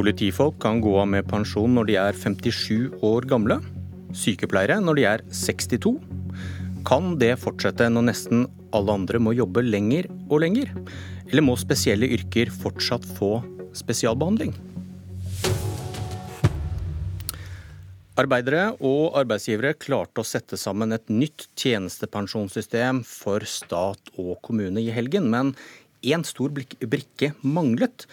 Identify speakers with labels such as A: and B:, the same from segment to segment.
A: Politifolk kan gå av med pensjon når de er 57 år gamle. Sykepleiere når de er 62. Kan det fortsette når nesten alle andre må jobbe lenger og lenger? Eller må spesielle yrker fortsatt få spesialbehandling? Arbeidere og arbeidsgivere klarte å sette sammen et nytt tjenestepensjonssystem for stat og kommune i helgen, men én stor brikke manglet.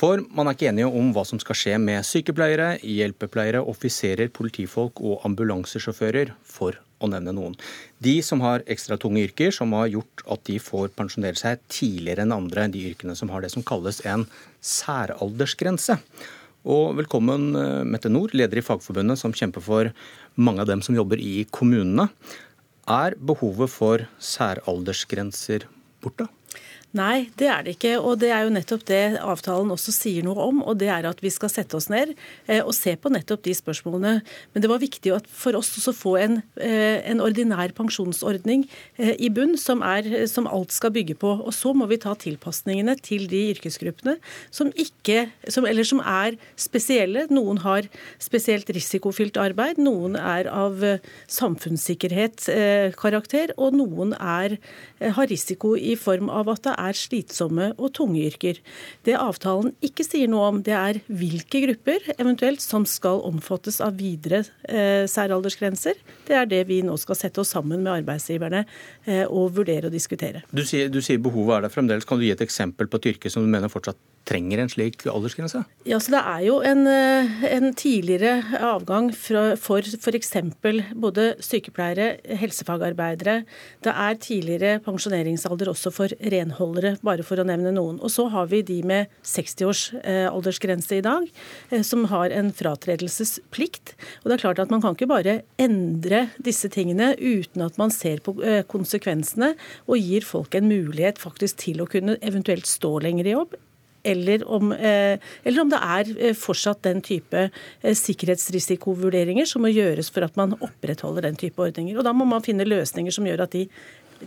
A: For man er ikke enige om hva som skal skje med sykepleiere, hjelpepleiere, offiserer, politifolk og ambulansesjåfører, for å nevne noen. De som har ekstra tunge yrker, som har gjort at de får pensjonere seg tidligere enn andre, de yrkene som har det som kalles en særaldersgrense. Og velkommen, eh, Mette Nord, leder i Fagforbundet, som kjemper for mange av dem som jobber i kommunene. Er behovet for særaldersgrenser borte?
B: Nei, det er det ikke. Og det er jo nettopp det avtalen også sier noe om. Og det er at vi skal sette oss ned eh, og se på nettopp de spørsmålene. Men det var viktig for oss å få en, eh, en ordinær pensjonsordning eh, i bunn, som, er, som, alt skal bygge på. Og så må vi ta tilpasningene til de yrkesgruppene som, ikke, som, som er spesielle. Noen har spesielt risikofylt arbeid, noen er av samfunnssikkerhetskarakter, og noen er, har risiko i form av at det er slitsomme og tunge yrker. Det avtalen ikke sier noe om, det er hvilke grupper eventuelt som skal omfattes av videre eh, særaldersgrenser. Det er det vi nå skal sette oss sammen med arbeidsgiverne eh, og vurdere og diskutere.
A: Du sier, du sier behovet er der fremdeles. Kan du gi et eksempel på et yrke som du mener fortsatt trenger en slik aldersgrense?
B: Ja, så Det er jo en, eh, en tidligere avgang fra, for f.eks. både sykepleiere, helsefagarbeidere. Det er tidligere pensjoneringsalder også for renholdere, bare for å nevne noen. Og så har vi de med 60 års eh, aldersgrense i dag, eh, som har en fratredelsesplikt. Og det er klart at Man kan ikke bare endre disse tingene uten at man ser på konsekvensene og gir folk en mulighet faktisk til å kunne eventuelt stå lenger i jobb eller om, eh, eller om, det er eh, fortsatt den type eh, sikkerhetsrisikovurderinger som må gjøres for at man opprettholder den type ordninger. Og Da må man finne løsninger som gjør at de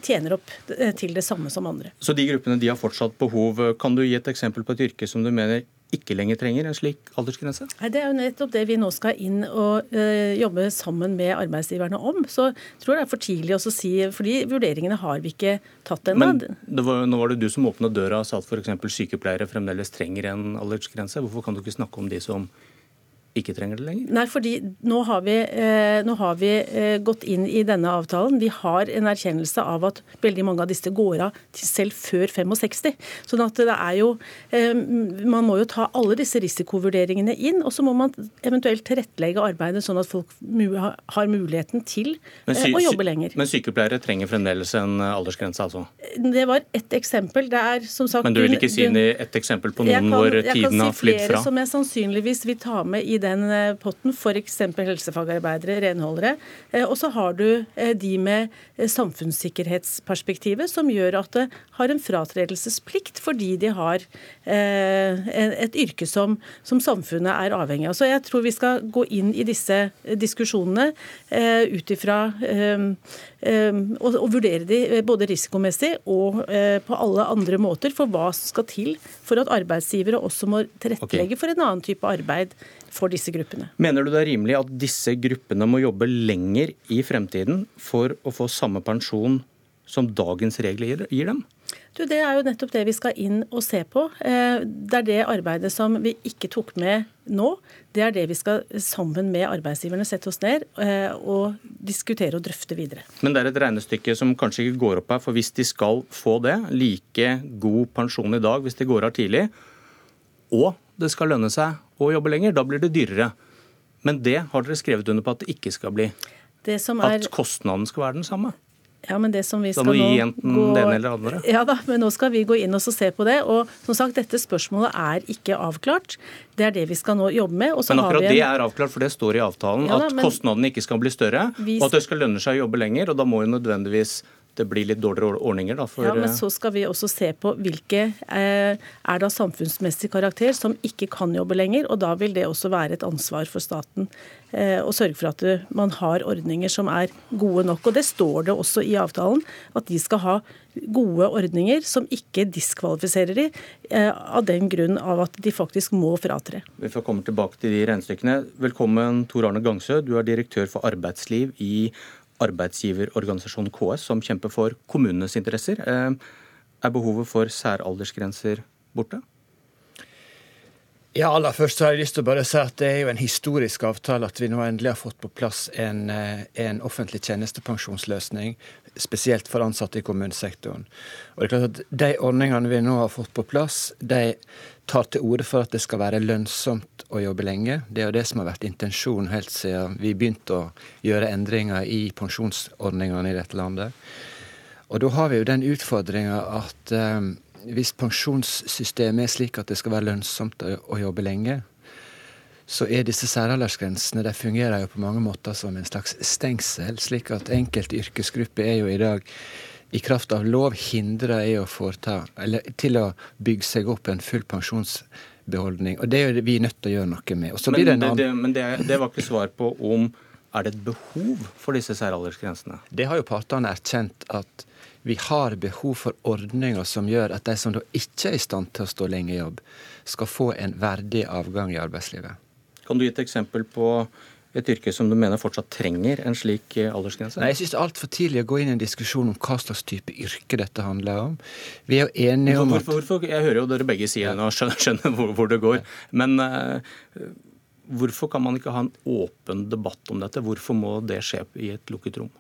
B: tjener opp til det samme som andre.
A: Så de gruppene de har fortsatt behov. Kan du gi et eksempel på et yrke som du mener ikke lenger trenger en slik aldersgrense?
B: Nei, Det er jo nettopp det vi nå skal inn og ø, jobbe sammen med arbeidsgiverne om. Så jeg tror det er for tidlig å si, for de vurderingene har vi ikke tatt ennå.
A: Men var, nå var det du som åpna døra og sa at f.eks. sykepleiere fremdeles trenger en aldersgrense. Hvorfor kan du ikke snakke om de som ikke trenger det lenger?
B: Nei, fordi nå har, vi, eh, nå har vi eh, gått inn i denne avtalen. Vi har en erkjennelse av at veldig mange av disse går av selv før 65. Sånn at det er jo eh, Man må jo ta alle disse risikovurderingene inn, og så må man eventuelt tilrettelegge arbeidet sånn at folk har muligheten til å jobbe lenger.
A: Men sykepleiere trenger fremdeles en aldersgrense, altså?
B: Det var ett eksempel. Det er som sagt
A: Men du vil ikke si et eksempel på noen hvor tiden har flydd fra? Jeg kan si flere
B: som jeg sannsynligvis vil ta med i den eh, potten, f.eks. helsefagarbeidere, renholdere. Eh, og så har du eh, de med samfunnssikkerhetsperspektivet, som gjør at det har en fratredelsesplikt fordi de har et yrke som, som samfunnet er avhengig av. Så jeg tror vi skal gå inn i disse diskusjonene ut ifra og, og vurdere de både risikomessig og på alle andre måter for hva som skal til for at arbeidsgivere også må tilrettelegge okay. for en annen type arbeid for disse gruppene.
A: Mener du det er rimelig at disse gruppene må jobbe lenger i fremtiden for å få samme pensjon som dagens regler gir dem?
B: Du, Det er jo nettopp det vi skal inn og se på. Eh, det er det arbeidet som vi ikke tok med nå. Det er det vi skal sammen med arbeidsgiverne sette oss ned eh, og diskutere og drøfte videre.
A: Men det er et regnestykke som kanskje ikke går opp her. For hvis de skal få det, like god pensjon i dag hvis de går av tidlig, og det skal lønne seg å jobbe lenger, da blir det dyrere. Men det har dere skrevet under på at det ikke skal bli. Er... At kostnaden skal være den samme.
B: Ja, men det som vi skal
A: da må vi gi enten gå... den eller andre.
B: Ja da, men nå skal vi gå inn og se på det. Og som sagt, dette spørsmålet er ikke avklart. Det er det vi skal nå jobbe med.
A: men akkurat en... det er avklart, for det står i avtalen. Ja, da, at kostnadene ikke skal bli større, vi... og at det skal lønne seg å jobbe lenger. Og da må jo nødvendigvis det blir litt dårligere ordninger. Da,
B: for, ja, Men så skal vi også se på hvilke eh, er det av samfunnsmessig karakter som ikke kan jobbe lenger. og Da vil det også være et ansvar for staten eh, å sørge for at man har ordninger som er gode nok. og Det står det også i avtalen, at de skal ha gode ordninger som ikke diskvalifiserer de, eh, av den grunn av at de faktisk må fratre.
A: Vi får komme tilbake til de regnestykkene. Velkommen Tor Arne Gangsø, du er direktør for arbeidsliv i arbeidsgiverorganisasjonen KS, som kjemper for kommunenes interesser. Eh, er behovet for særaldersgrenser borte?
C: Ja, aller først har jeg lyst til å bare si at Det er jo en historisk avtale at vi nå endelig har fått på plass en, eh, en offentlig tjenestepensjonsløsning, spesielt for ansatte i kommunesektoren. Og det er klart at De ordningene vi nå har fått på plass, de tar til orde for at det skal være lønnsomt å jobbe lenge. Det er jo det som har vært intensjonen helt siden vi begynte å gjøre endringer i pensjonsordningene i dette landet. Og da har vi jo den utfordringa at um, hvis pensjonssystemet er slik at det skal være lønnsomt å, jobbe lenge, så er disse særaldersgrensene de fungerer jo på mange måter som en slags stengsel, slik at enkelte yrkesgrupper er jo i dag i kraft av lov hindra i å foreta, eller til å bygge seg opp en full pensjonsbeholdning. Og Det er jo vi nødt til å gjøre noe med.
A: men det, det, men det, det var ikke svar på om er det et behov for disse særaldersgrensene?
C: Det har jo partene erkjent at vi har behov for ordninger som gjør at de som da ikke er i stand til å stå lenge i jobb, skal få en verdig avgang i arbeidslivet.
A: Kan du gi et eksempel på et yrke som du mener fortsatt trenger en slik eh, aldersgrense?
C: Nei, Jeg syns det er altfor tidlig å gå inn i en diskusjon om hva slags type yrke dette handler om. Vi er jo enige om
A: hvorfor, hvorfor, Jeg hører jo dere begge sier det og skjønner, skjønner hvor, hvor, det går. Men uh, hvorfor kan man ikke ha en åpen debatt om dette? Hvorfor må det skje i et lukket rom?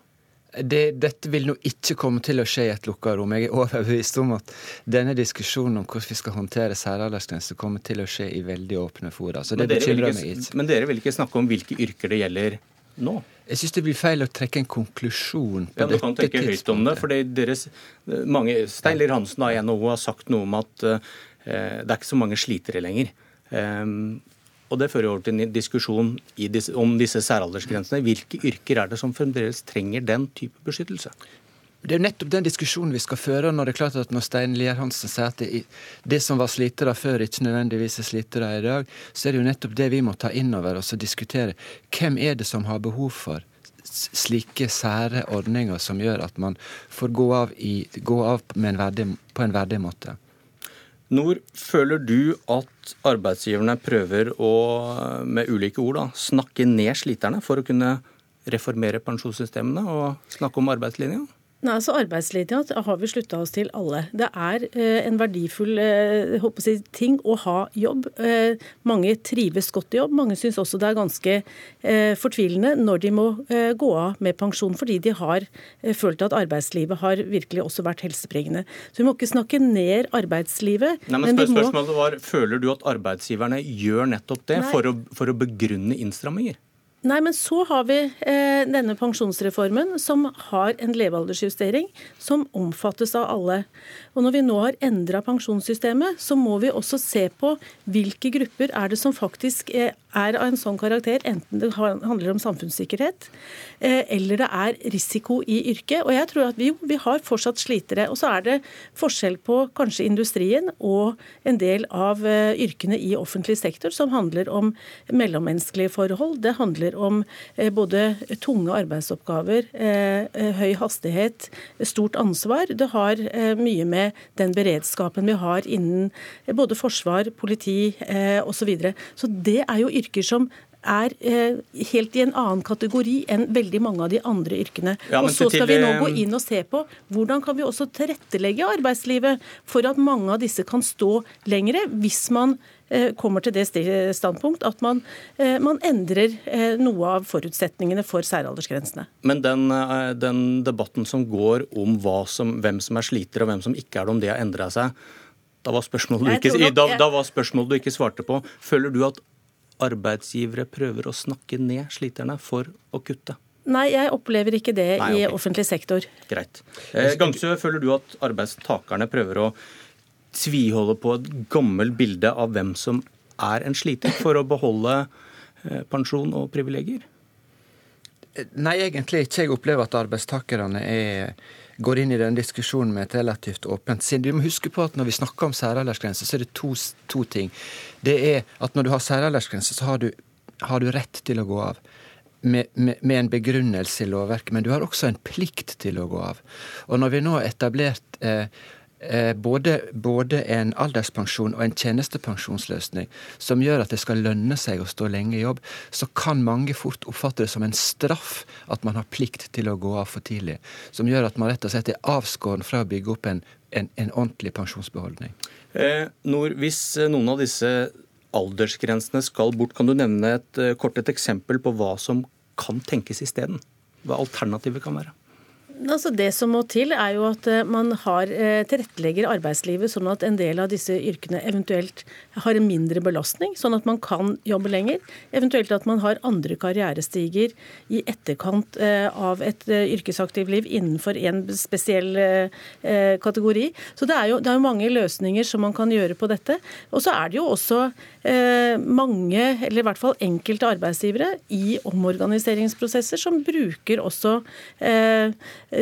C: det, dette vil nå ikke komme til å skje i et lukka rom. Jeg er overbevist om at denne diskusjonen om hvordan vi skal håndtere særaldersgrenser, kommer til å skje i veldig åpne fora. Så det bekymrer meg ikke.
A: Men dere vil ikke snakke om hvilke yrker det gjelder nå?
C: Jeg syns det blir feil å trekke en konklusjon på
A: ja, dette tidspunktet. Du kan tenke høyt om det. fordi deres, mange, Steiler Hansen av NHO har sagt noe om at uh, det er ikke så mange slitere lenger. Um, og Det fører over til en diskusjon disse, om disse særaldersgrensene. Hvilke yrker er det som fremdeles trenger den type beskyttelse?
C: Det er jo nettopp den diskusjonen vi skal føre når det er klart at når Stein Lier Hansen sier at det, det, som var slitere før, ikke nødvendigvis er slitere i dag, så er det jo nettopp det vi må ta inn over oss og diskutere. Hvem er det som har behov for slike sære ordninger som gjør at man får gå av, i, gå av en verdig, på en verdig måte?
A: Nord, føler du at arbeidsgiverne prøver å, med ulike ord, da, snakke ned sliterne for å kunne reformere pensjonssystemene og snakke om arbeidslinja?
B: Nei, altså Arbeidsledighet har vi slutta oss til alle. Det er eh, en verdifull eh, si, ting å ha jobb. Eh, mange trives godt i jobb. Mange syns også det er ganske eh, fortvilende når de må eh, gå av med pensjon fordi de har eh, følt at arbeidslivet har virkelig også vært helsebringende. Så vi må ikke snakke ned arbeidslivet.
A: Nei, men, men Spørsmålet var, Føler du at arbeidsgiverne gjør nettopp det for å, for å begrunne innstramminger?
B: Nei, men så har vi eh, denne pensjonsreformen som har en levealdersjustering som omfattes av alle. Og når vi nå har endra pensjonssystemet, så må vi også se på hvilke grupper er det som faktisk er er av en sånn karakter, enten det handler om samfunnssikkerhet eh, eller det er risiko i yrket. Og jeg tror at vi, vi har fortsatt slitere. Og så er det forskjell på kanskje industrien og en del av eh, yrkene i offentlig sektor som handler om mellommenneskelige forhold. Det handler om eh, både tunge arbeidsoppgaver, høy hastighet, stort ansvar. Det har mye med den beredskapen vi har innen både forsvar, politi osv. Så, videre. så det er jo yrker yrker som er eh, helt i en annen kategori enn veldig mange av de andre yrkene. Ja, og Så skal vi nå gå inn og se på hvordan kan vi også tilrettelegge arbeidslivet for at mange av disse kan stå lengre, hvis man eh, kommer til det standpunkt at man, eh, man endrer eh, noe av forutsetningene for særaldersgrensene.
A: Men den, eh, den debatten som går om som, hvem som er sliter og hvem som ikke er det, om det har endra seg, da var, ikke, da, da var spørsmålet du ikke svarte på. Føler du at arbeidsgivere prøver å snakke ned sliterne for å kutte?
B: Nei, jeg opplever ikke det Nei, okay. i offentlig sektor.
A: Greit. Eh, Gangsø, føler du at arbeidstakerne prøver å tviholde på et gammelt bilde av hvem som er en sliter, for å beholde eh, pensjon og privilegier?
C: Nei, egentlig ikke. Jeg opplever at arbeidstakerne er går inn i den diskusjonen med et relativt åpent sinn. Du må huske på at når vi snakker om særaldersgrense, så er det to, to, ting. Det er at når du har særaldersgrense, så har du, har du rett til å gå av. Med, med, med, en begrunnelse i lovverket, men du har også en plikt til å gå av. Og når vi nå har etablert Eh, både, både, en alderspensjon og en tjenestepensjonsløsning som gjør at det skal lønne seg å stå lenge i jobb, så kan mange fort oppfatte det som en straff at man har plikt til å gå av for tidlig. Som gjør at man rett og slett er avskåren fra å bygge opp en, en, en ordentlig pensjonsbeholdning.
A: Eh, Nord, hvis eh, noen av disse aldersgrensene skal bort, kan du nevne et eh, kort et eksempel på hva som kan tenkes isteden? Hva alternativet kan være?
B: Altså det som må til, er jo at eh, man har eh, tilrettelegger arbeidslivet sånn at en del av disse yrkene eventuelt har en mindre belastning, sånn at man kan jobbe lenger. Eventuelt at man har andre karrierestiger i etterkant eh, av et yrkesaktivt liv innenfor en spesiell kategori. Så det er, jo, det er jo mange løsninger som man kan gjøre på dette. Og så er det jo også mange, eller i hvert fall enkelte arbeidsgivere i omorganiseringsprosesser som bruker også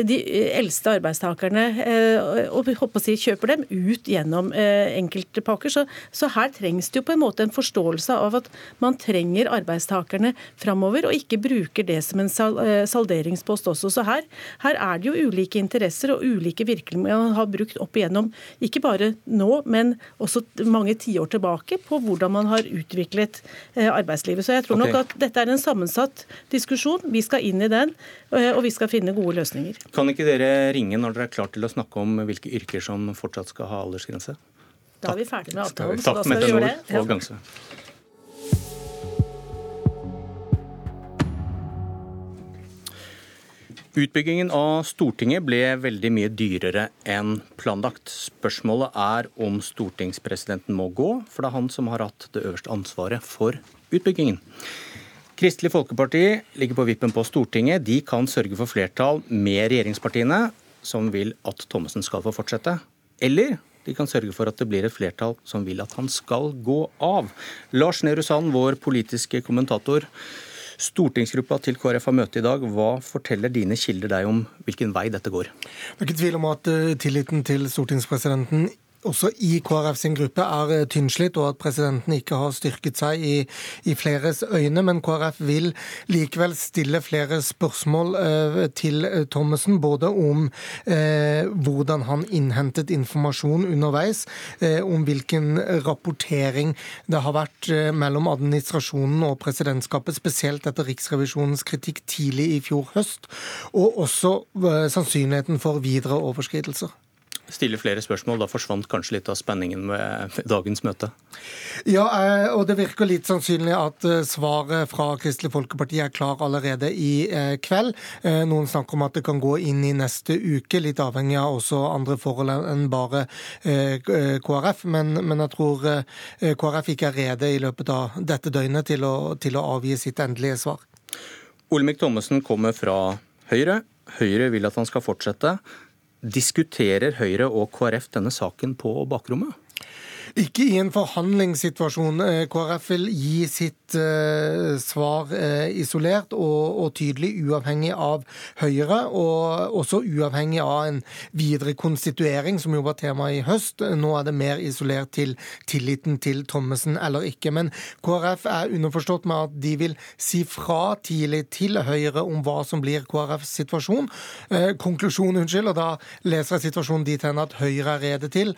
B: de eldste arbeidstakerne eh, og håper å si, kjøper dem ut gjennom enkelte enkeltpakker. Så, så her trengs det jo på en måte en forståelse av at man trenger arbeidstakerne framover, og ikke bruker det som en eh, salderingspost også. Så her, her er det jo ulike interesser og ulike virkemidler man har brukt opp igjennom, ikke bare nå, men også mange tiår tilbake, på hvordan man har utviklet arbeidslivet. Så jeg tror nok at dette er en sammensatt diskusjon. Vi skal inn i den, og vi skal finne gode løsninger.
A: Kan ikke dere ringe når dere er klar til å snakke om hvilke yrker som fortsatt skal ha aldersgrense?
B: Da er vi ferdig med avtalen, så da skal vi gjøre det.
A: Og Gangse. Utbyggingen av Stortinget ble veldig mye dyrere enn planlagt. Spørsmålet er om stortingspresidenten må gå, for det er han som har hatt det øverste ansvaret for utbyggingen. Kristelig Folkeparti ligger på vippen på Stortinget. De kan sørge for flertall med regjeringspartiene, som vil at Thommessen skal få fortsette. Eller de kan sørge for at det blir et flertall som vil at han skal gå av. Lars Nehru Sand, vår politiske kommentator. Stortingsgruppa til KrF har møte i dag. Hva forteller dine kilder deg om hvilken vei dette går?
D: Det er ikke tvil om at eh, tilliten til stortingspresidenten også i KrF sin gruppe er eh, tynnslitt, og at presidenten ikke har styrket seg i, i fleres øyne. Men KrF vil likevel stille flere spørsmål eh, til eh, Thommessen, både om eh, hvordan han innhentet informasjon underveis, eh, om hvilken rapportering det har vært eh, mellom administrasjonen og presidentskapet, spesielt etter Riksrevisjonens kritikk tidlig i fjor høst, og også sannsynligheten for videre overskridelser
A: stille flere spørsmål. Da forsvant kanskje litt av spenningen med dagens møte?
D: Ja, eh, og det virker litt sannsynlig at eh, svaret fra Kristelig Folkeparti er klar allerede i eh, kveld. Noen snakker om at det kan gå inn i neste uke, litt avhengig av også andre forhold enn bare KrF. Men, men jeg tror KrF ikke er rede i løpet av dette døgnet til å, til å avgi sitt endelige svar.
A: Olemic Thommessen kommer fra Høyre. Høyre vil at han skal fortsette. Diskuterer Høyre og KrF denne saken på bakrommet?
D: Ikke i en forhandlingssituasjon. Eh, KrF vil gi sitt uh, svar uh, isolert og, og, tydelig, uavhengig av Høyre, og også uavhengig av en videre konstituering, som jo var tema i høst. Nå er det mer isolert til tilliten til Thommessen eller ikke. Men KrF er underforstått med at de vil si fra tidlig til Høyre om hva som blir KrFs situasjon. Uh, konklusjon, unnskyld, og da leser jeg situasjonen dit hen at Høyre er rede til.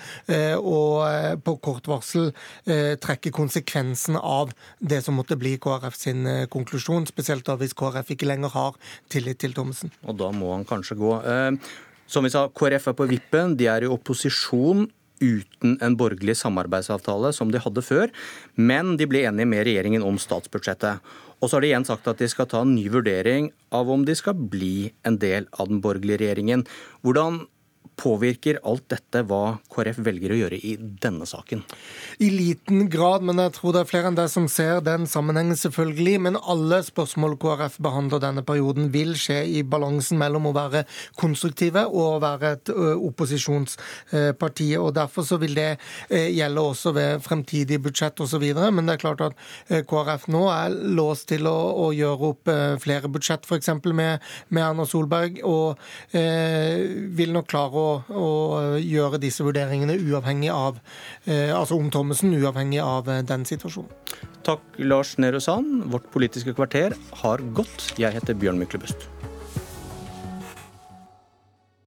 D: og på kort varsel eh, trekke konsekvensen av det som måtte bli KrF sin eh, konklusjon, spesielt da hvis KrF ikke lenger har tillit til Thommessen.
A: Og da må han kanskje gå. Eh, som vi sa, KrF er på vippen. De er i opposisjon uten en borgerlig samarbeidsavtale som de hadde før, men de ble enige med regjeringen om statsbudsjettet. Og så har de igjen sagt at de skal ta en ny vurdering av om de skal bli en del av den borgerlige regjeringen. Hvordan påvirker alt dette hva KrF velger å gjøre i denne saken?
D: I liten grad, men jeg tror det er flere enn deg som ser den sammenhengen, selvfølgelig. Men alle spørsmål KrF behandler denne perioden, vil skje i balansen mellom å være konstruktive og å være et opposisjonsparti. og Derfor så vil det gjelde også ved fremtidige budsjett osv. Men det er klart at KrF nå er låst til å, å gjøre opp flere budsjett, f.eks. Med, med Erna Solberg, og eh, vil nok klare å, å, gjøre disse vurderingene uavhengig av eh, altså om Thommessen, uavhengig av eh, den situasjonen.
A: Takk, Lars Nehru Sand. Vårt Politiske kvarter har gått. Jeg heter Bjørn Myklebust.